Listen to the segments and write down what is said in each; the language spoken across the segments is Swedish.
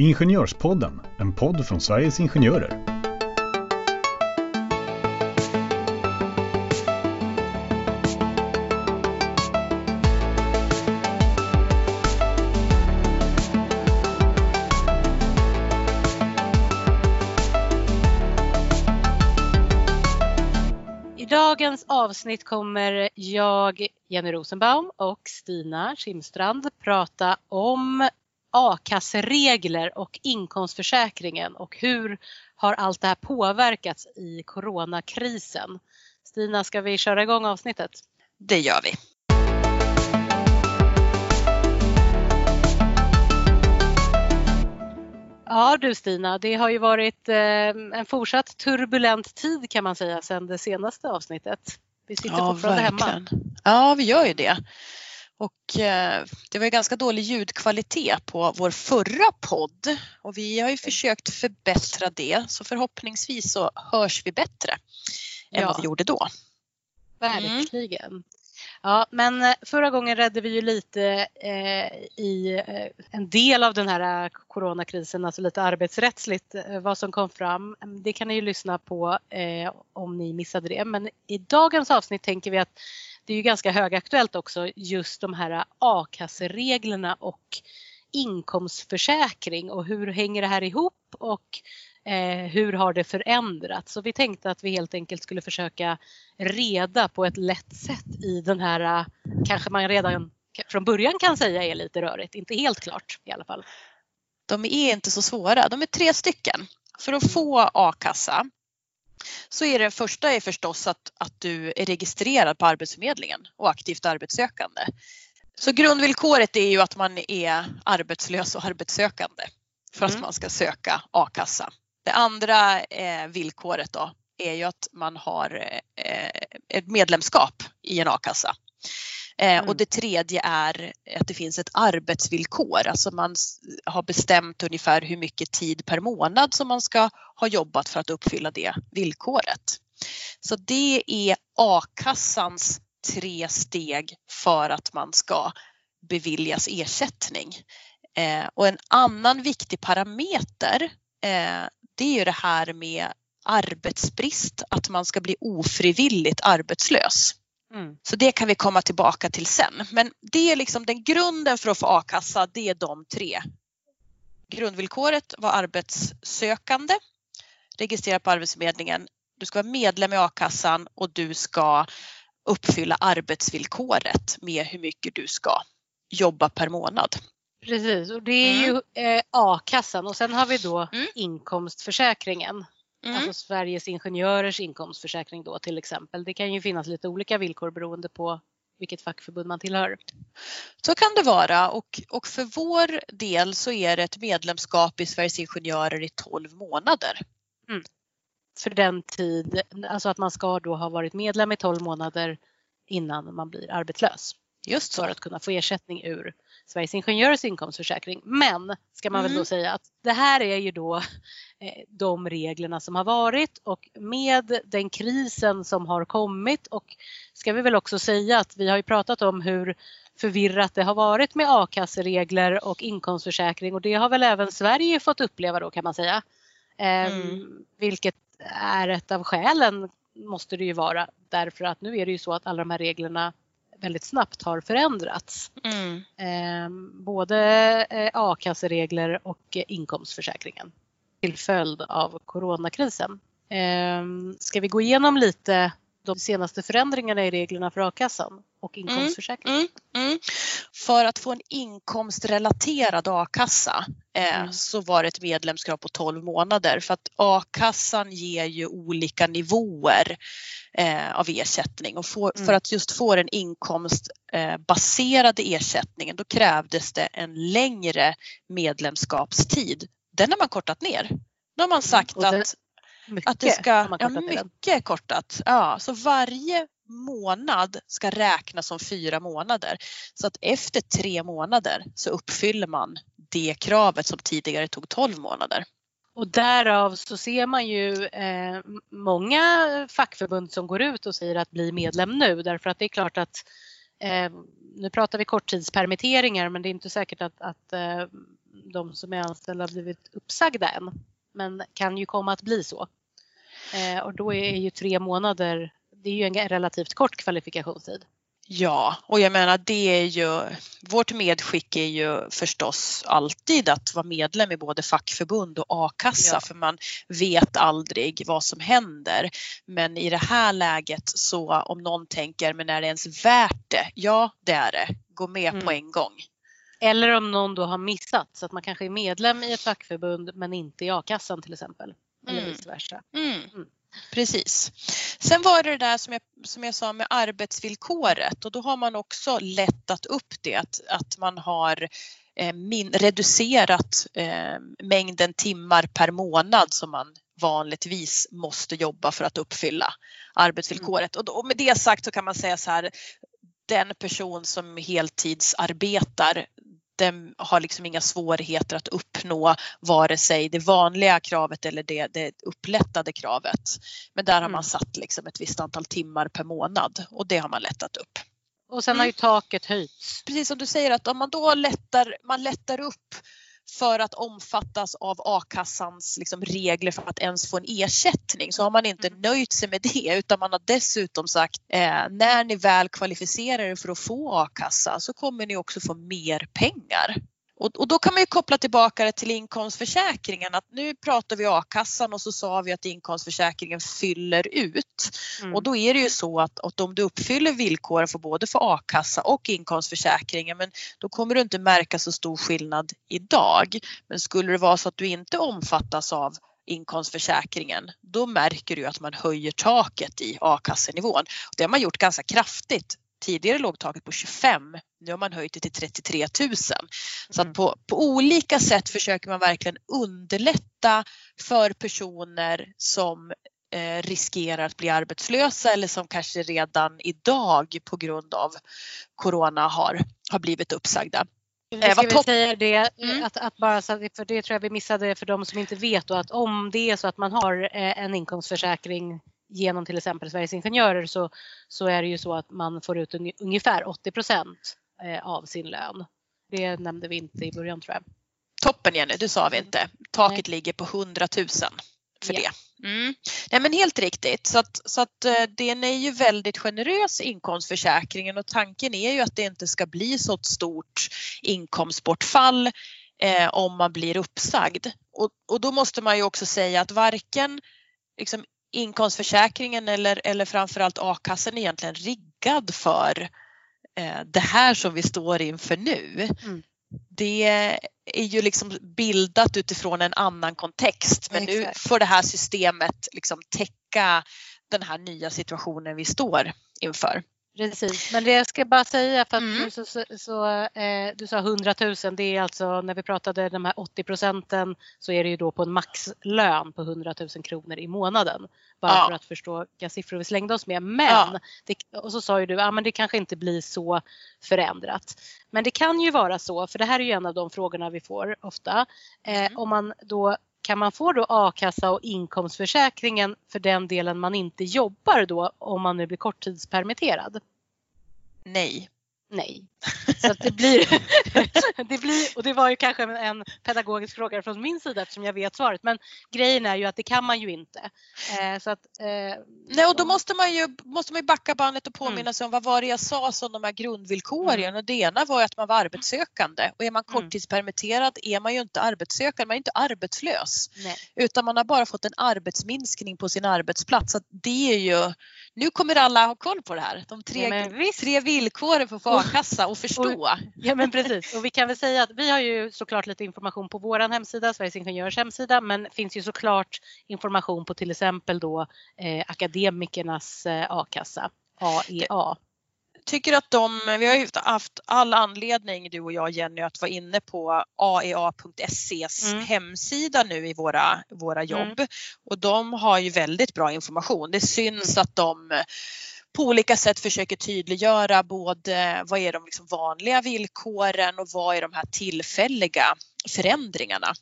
Ingenjörspodden, en podd från Sveriges Ingenjörer. I dagens avsnitt kommer jag, Jenny Rosenbaum och Stina Kimstrand prata om a-kasseregler och inkomstförsäkringen och hur har allt det här påverkats i coronakrisen? Stina, ska vi köra igång avsnittet? Det gör vi. Ja du Stina, det har ju varit eh, en fortsatt turbulent tid kan man säga sedan det senaste avsnittet. Vi sitter Ja, fortfarande hemma. verkligen. Ja, vi gör ju det. Och eh, det var ju ganska dålig ljudkvalitet på vår förra podd och vi har ju försökt förbättra det så förhoppningsvis så hörs vi bättre än Ja. vad vi gjorde då. Verkligen. Ja, men eh, förra gången redde vi ju lite eh, i eh, en del av den här eh, coronakrisen, alltså lite arbetsrättsligt, vad som kom fram. Det kan ni ju lyssna på eh, om ni missade det. Men i dagens avsnitt tänker vi att det är ju ganska högaktuellt också just de här a-kassereglerna och inkomstförsäkring och hur hänger det här ihop och eh, hur har det förändrats? Så vi tänkte att vi helt enkelt skulle försöka reda på ett lätt sätt i den här, eh, kanske man redan från början kan säga är lite rörigt, inte helt klart i alla fall. De är inte så svåra, de är tre stycken. För att få a-kassa så är det första är förstås att, att du är registrerad på Arbetsförmedlingen och aktivt arbetssökande. Så grundvillkoret är ju att man är arbetslös och arbetssökande för att Mm. man ska söka a-kassa. Det andra eh, villkoret då är ju att man har eh, ett medlemskap i en a-kassa. Eh, Mm. Och det tredje är att det finns ett arbetsvillkor, alltså man har bestämt ungefär hur mycket tid per månad som man ska ha jobbat för att uppfylla det villkoret. Så det är a-kassans tre steg för att man ska beviljas ersättning. Eh, och en annan viktig parameter eh, det är ju det här med arbetsbrist, att man ska bli ofrivilligt arbetslös. Mm. Så det kan vi komma tillbaka till sen. Men det är liksom den grunden för att få a-kassa, det är de tre. Grundvillkoret var arbetssökande, registrerad på Arbetsförmedlingen. Du ska vara medlem i a-kassan och du ska uppfylla arbetsvillkoret med hur mycket du ska jobba per månad. Precis, och det är ju eh, a-kassan och sen har vi då Mm. inkomstförsäkringen. Mm. Alltså Sveriges Ingenjörers inkomstförsäkring då till exempel. Det kan ju finnas lite olika villkor beroende på vilket fackförbund man tillhör. Så kan det vara och, och för vår del så är det ett medlemskap i Sveriges Ingenjörer i 12 månader. För den tid, alltså att man ska då ha varit medlem i 12 månader innan man blir arbetslös. Just för att kunna få ersättning ur Sveriges Ingenjörers inkomstförsäkring. Men ska man väl Mm. då säga att det här är ju då eh, de reglerna som har varit och med den krisen som har kommit och ska vi väl också säga att vi har ju pratat om hur förvirrat det har varit med a-kasseregler och inkomstförsäkring och det har väl även Sverige fått uppleva då kan man säga. Ehm, Mm. Vilket är ett av skälen måste det ju vara därför att nu är det ju så att alla de här reglerna väldigt snabbt har förändrats. Mm. Eh, både a-kasseregler och eh, inkomstförsäkringen till följd av coronakrisen. Eh, ska vi gå igenom lite de senaste förändringarna i reglerna för a-kassan och inkomstförsäkringen? Mm, mm. För att få en inkomstrelaterad a-kassa Mm. så var det ett medlemskap på 12 månader för att a-kassan ger ju olika nivåer eh, av ersättning och få, Mm. för att just få den inkomstbaserade eh, ersättningen då krävdes det en längre medlemskapstid. Den har man kortat ner. Nu har man sagt Mm. Det- att Mycket att det ska, ja, den. mycket kortat. Ja, så varje månad ska räknas som fyra månader. Så att efter tre månader så uppfyller man det kravet som tidigare tog 12 månader. Och därav så ser man ju eh, många fackförbund som går ut och säger att bli medlem nu därför att det är klart att eh, nu pratar vi korttidspermitteringar men det är inte säkert att, att eh, de som är anställda har blivit uppsagda än. Men kan ju komma att bli så. Eh, och då är ju tre månader, det är ju en relativt kort kvalifikationstid. Ja, och jag menar det är ju, vårt medskick är ju förstås alltid att vara medlem i både fackförbund och a-kassa ja. för man vet aldrig vad som händer. Men i det här läget så om någon tänker, men är det ens värt det? Ja, det är det. Gå med mm. på en gång. Eller om någon då har missat så att man kanske är medlem i ett fackförbund men inte i a-kassan till exempel. Eller mm. vice versa. Mm. Precis. Sen var det det där som jag, som jag sa med arbetsvillkoret och då har man också lättat upp det att, att man har eh, min, reducerat eh, mängden timmar per månad som man vanligtvis måste jobba för att uppfylla arbetsvillkoret. Mm. Och, då, och med det sagt så kan man säga så här den person som heltidsarbetar har liksom inga svårigheter att uppnå vare sig det vanliga kravet eller det, det upplättade kravet. Men där har man mm. satt liksom ett visst antal timmar per månad och det har man lättat upp. Och sen har ju mm. taket höjts. Precis som du säger att om man då lättar, man lättar upp för att omfattas av a-kassans liksom regler för att ens få en ersättning så har man inte mm. nöjt sig med det utan man har dessutom sagt eh, när ni väl kvalificerar er för att få a-kassa så kommer ni också få mer pengar. Och, och, då kan man ju koppla tillbaka det till inkomstförsäkringen att nu pratar vi a-kassan och så sa vi att inkomstförsäkringen fyller ut. Mm. Och då är det ju så att, att om du uppfyller villkoren för både för a-kassa och inkomstförsäkringen men då kommer du inte märka så stor skillnad idag. Men skulle det vara så att du inte omfattas av inkomstförsäkringen, då märker du att man höjer taket i a-kassenivån. Det har man gjort ganska kraftigt Tidigare låg taket på 25, nu har man höjt det till 33 000. Så att mm. på, på olika sätt försöker man verkligen underlätta för personer som eh, riskerar att bli arbetslösa eller som kanske redan idag på grund av Corona har, har blivit uppsagda. Vi ska vi säga det, mm. att, att, bara, för det tror jag vi missade för de som inte vet då, att om det är så att man har eh, en inkomstförsäkring genom till exempel Sveriges Ingenjörer så, så är det ju så att man får ut ungefär 80 procent eh, av sin lön. Det nämnde vi inte i början tror jag. Toppen Jenny, det sa vi inte. Taket Nej. ligger på 100 000 för ja. det. Mm. Nej men helt riktigt så att, så att eh, den är ju väldigt generös inkomstförsäkringen och tanken är ju att det inte ska bli så ett stort inkomstbortfall eh, om man blir uppsagd. Och, och då måste man ju också säga att varken liksom, inkomstförsäkringen eller, eller framförallt a-kassan egentligen riggad för eh, det här som vi står inför nu. Mm. Det är ju liksom bildat utifrån en annan kontext men Exakt. nu får det här systemet liksom täcka den här nya situationen vi står inför. Precis, men det jag ska bara säga för att mm. så, så, så eh, du sa 100 000, det är alltså när vi pratade de här 80 procenten så är det ju då på en maxlön på 100 000 kronor i månaden. Bara ja. för att förstå vilka siffror vi slängde oss med. Men, ja. det, och så sa ju du, ja men det kanske inte blir så förändrat. Men det kan ju vara så, för det här är ju en av de frågorna vi får ofta. Eh, mm. Om man då kan man få då a-kassa och inkomstförsäkringen för den delen man inte jobbar då om man nu blir korttidspermitterad? Nej. Nej. Så det blir, det blir, och det var ju kanske en pedagogisk fråga från min sida eftersom jag vet svaret. Men grejen är ju att det kan man ju inte. Eh, så att, eh, Nej och då måste man ju, måste man ju backa bandet och påminna mm. sig om vad var det jag sa som de här grundvillkoren. Mm. Och det ena var att man var arbetssökande och är man mm. korttidspermitterad är man ju inte arbetssökande, man är inte arbetslös. Nej. Utan man har bara fått en arbetsminskning på sin arbetsplats. Så det är ju, nu kommer alla ha koll på det här. De tre, ja, tre villkoren för att få a-kassa och förstå. Och, ja men precis och vi kan väl säga att vi har ju såklart lite information på vår hemsida, Sveriges Ingenjörers hemsida, men finns ju såklart information på till exempel då eh, akademikernas eh, a-kassa, AEA. Tycker att de, vi har ju haft all anledning du och jag Jenny att vara inne på aea.ses mm. hemsida nu i våra, våra jobb mm. och de har ju väldigt bra information. Det syns mm. att de på olika sätt försöker tydliggöra både vad är de liksom vanliga villkoren och vad är de här tillfälliga förändringarna.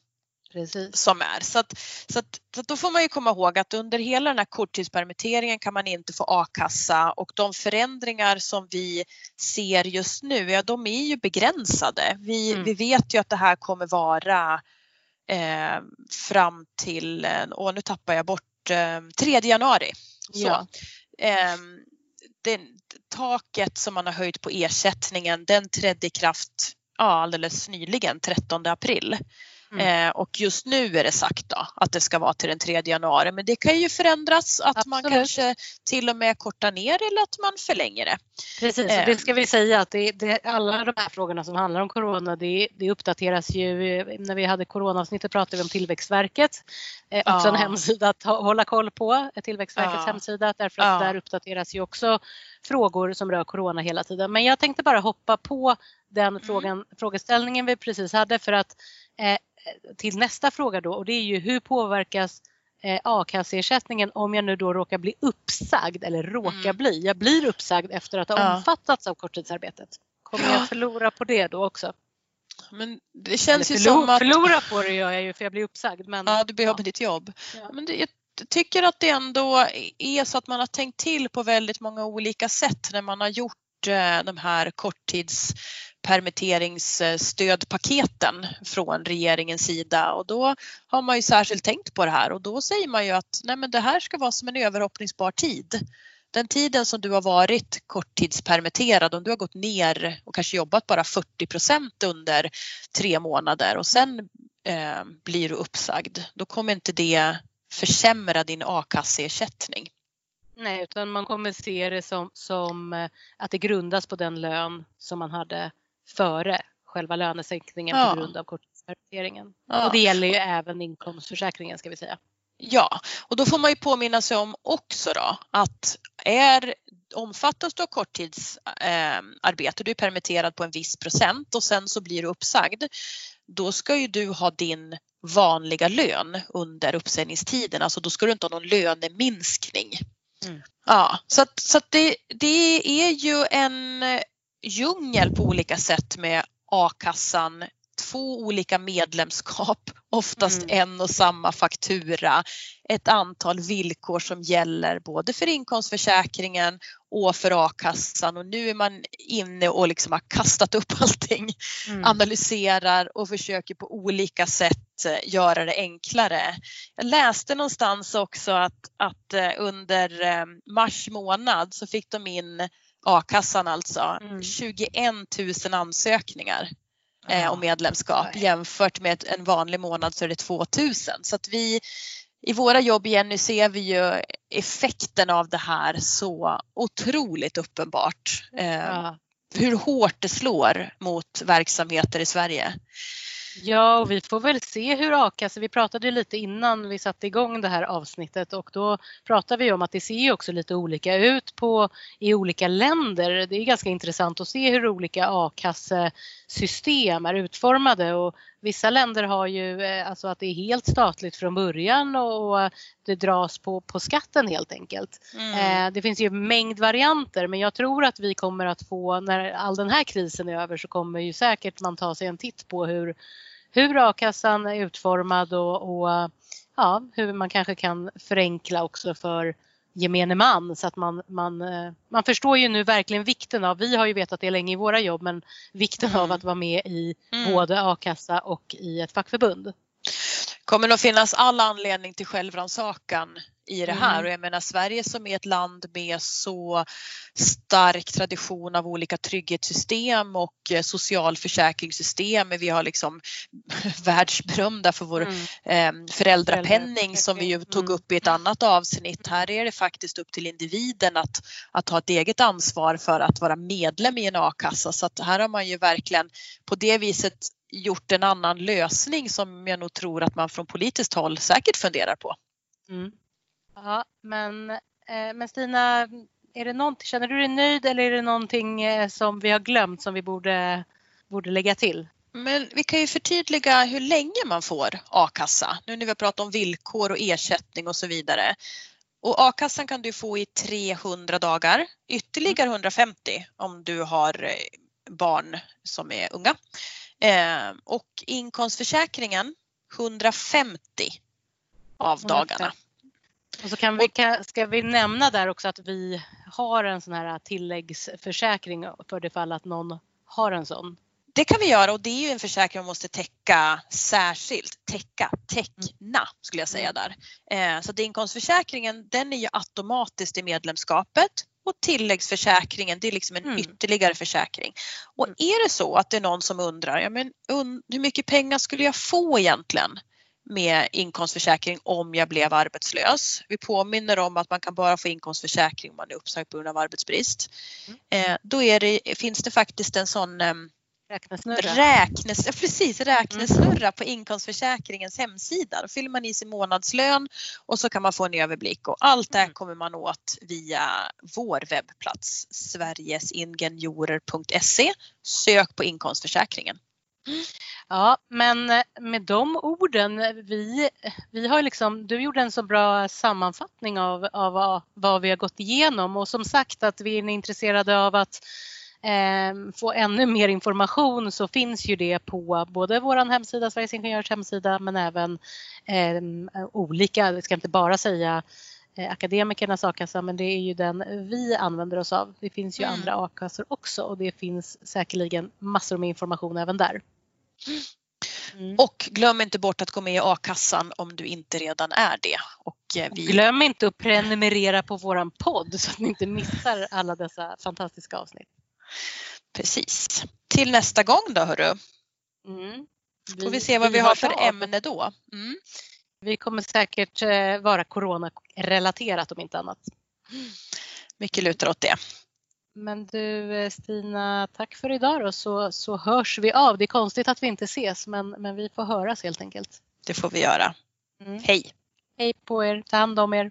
Precis. som är. Så, att, så, att, så att då får man ju komma ihåg att under hela den här korttidspermitteringen kan man inte få a-kassa och de förändringar som vi ser just nu, ja de är ju begränsade. Vi, Mm. vi vet ju att det här kommer vara eh, fram till, eh, åh nu tappar jag bort, eh, 3 januari. Så. Ja. Ehm, det, taket som man har höjt på ersättningen den trädde i kraft ja, alldeles nyligen, 13 april. Mm. Eh, och just nu är det sagt då att det ska vara till den 3 januari men det kan ju förändras att man Absolut. kanske till och med kortar ner eller att man förlänger det. Precis, och Ehm. det ska vi säga att det, det, alla de här frågorna som handlar om corona det, det uppdateras ju. eh, När vi hade coronaavsnittet pratade vi om Tillväxtverket. Eh, också Ja. en hemsida att hålla koll på, eh, Tillväxtverkets Ja. hemsida därför att Ja. där uppdateras ju också frågor som rör corona hela tiden. Men jag tänkte bara hoppa på den Mm. frågan, frågeställningen vi precis hade för att eh, till nästa fråga då och det är ju hur påverkas eh, a-kasseersättningen om jag nu då råkar bli uppsagd eller råkar Mm. bli. Jag blir uppsagd efter att ha Ja. omfattats av korttidsarbetet. Kommer Ja. jag förlora på det då också? Men det känns eller ju förlo- som att Förlora på det gör jag ju för jag blir uppsagd. Men, ja, du behöver ditt jobb. Ja. Men det, jag tycker att det ändå är så att man har tänkt till på väldigt många olika sätt när man har gjort eh, Eh, de här korttidspermitteringsstödpaketen från regeringens sida och då har man ju särskilt tänkt på det här och då säger man ju att nej men det här ska vara som en överhoppningsbar tid. Den tiden som du har varit korttidspermitterad, om du har gått ner och kanske jobbat bara 40 procent under tre månader och sen eh, blir du uppsagd, då kommer inte det försämra din a-kasseersättning. Nej, utan man kommer se det som, som eh, att det grundas på den lön som man hade före själva lönesänkningen Ja. på grund av korttidspermitteringen. Ja. Och det gäller ju även inkomstförsäkringen ska vi säga. Ja, och då får man ju påminna sig om också då att är omfattas du av korttidsarbete, du är permitterad på en viss procent och sen så blir du uppsagd, då ska ju du ha din vanliga lön under uppsägningstiden, alltså då ska du inte ha någon löneminskning. Mm. Ja, så att, så att det, det är ju en eh, djungel på olika sätt med a-kassan två olika medlemskap, oftast Mm. en och samma faktura, ett antal villkor som gäller både för inkomstförsäkringen och för a-kassan och nu är man inne och liksom har kastat upp allting, Mm. analyserar och försöker på olika sätt eh, göra det enklare. Jag läste någonstans också att, att eh, under eh, mars månad så fick de in a-kassan alltså Mm. 21 000 ansökningar eh, om medlemskap Nej. jämfört med en vanlig månad så är det 2000. Så att vi i våra jobb Jenny ser vi ju effekten av det här så otroligt uppenbart. Eh, Ja. Hur hårt det slår mot verksamheter i Sverige. Ja, och vi får väl se hur a-kassa, alltså vi pratade lite innan vi satte igång det här avsnittet och då pratade vi om att det ser också lite olika ut på, i olika länder. Det är ganska intressant att se hur olika a-kassesystem eh, är utformade och vissa länder har ju eh, alltså att det är helt statligt från början och och det dras på, på skatten helt enkelt. Mm. Eh, Det finns ju en mängd varianter men jag tror att vi kommer att få, när all den här krisen är över så kommer ju säkert man ta sig en titt på hur, hur a-kassan är utformad och, och ja, hur man kanske kan förenkla också för gemene man så att man, man, eh, man förstår ju nu verkligen vikten av, vi har ju vetat det länge i våra jobb, men vikten Mm. av att vara med i Mm. både a-kassa och i ett fackförbund. kommer nog finnas all anledning till självrannsakan i det här Mm. och jag menar Sverige som är ett land med så stark tradition av olika trygghetssystem och eh, socialförsäkringssystem. Vi har liksom världsberömda för vår Mm. eh, föräldrapenning som vi ju tog Mm. upp i ett annat avsnitt. Här är det faktiskt upp till individen att, att ha ett eget ansvar för att vara medlem i en a-kassa så att här har man ju verkligen på det viset gjort en annan lösning som jag nog tror att man från politiskt håll säkert funderar på. Mm. Ja, men, eh, men Stina, är det någonting, känner du dig nöjd eller är det någonting eh, som vi har glömt som vi borde, borde lägga till? Men vi kan ju förtydliga hur länge man får a-kassa. Nu när vi har pratat om villkor och ersättning och så vidare. Och a-kassan kan du få i 300 dagar, ytterligare 150 om du har eh, barn som är unga. Eh, och inkomstförsäkringen 150 av 150. dagarna. Och så kan vi, kan, ska vi nämna där också att vi har en sån här tilläggsförsäkring för det fall att någon har en sån. Det kan vi göra och det är ju en försäkring man måste täcka särskilt. Täcka, teckna skulle jag säga där. Eh, så att inkomstförsäkringen den är ju automatiskt i medlemskapet och tilläggsförsäkringen det är liksom en Mm. ytterligare försäkring. Och är det så att det är någon som undrar, ja, men, hur mycket pengar skulle jag få egentligen med inkomstförsäkring om jag blev arbetslös? Vi påminner om att man kan bara få inkomstförsäkring om man är uppsagd på grund av arbetsbrist. Eh, då det, finns det faktiskt en sån ehm, Räknesnurra. Räknes, precis, räknesnurra på inkomstförsäkringens hemsida. Då fyller man i sin månadslön och så kan man få en överblick och allt det här Mm. kommer man åt via vår webbplats sverigesingenjorer.se. Sök på inkomstförsäkringen. Ja, men med de orden, vi, vi har liksom, du gjorde en så bra sammanfattning av, av vad, vad vi har gått igenom och som sagt att vi är intresserade av att eh, få ännu mer information så finns ju det på både vår hemsida, Sveriges Ingenjörers hemsida, men även eh, olika, vi ska inte bara säga eh, akademikernas a-kassa, men det är ju den vi använder oss av. Det finns ju Mm. andra a-kassor också och det finns säkerligen massor med information även där. Mm. Och glöm inte bort att gå med i a-kassan om du inte redan är det. Och eh, vi, Glöm inte att prenumerera på våran podd så att ni inte missar alla dessa fantastiska avsnitt. precis. Till nästa gång då hörru. Mm. Får vi se vad vi har hörs för av. ämne då. Mm. Vi kommer säkert eh, vara coronarelaterat om inte annat. Mycket lutar åt det. Men du eh, Stina, tack för idag då så, så hörs vi av. Det är konstigt att vi inte ses men, men vi får höras helt enkelt. Det får vi göra. Mm. Hej! Hej på er, ta hand om er.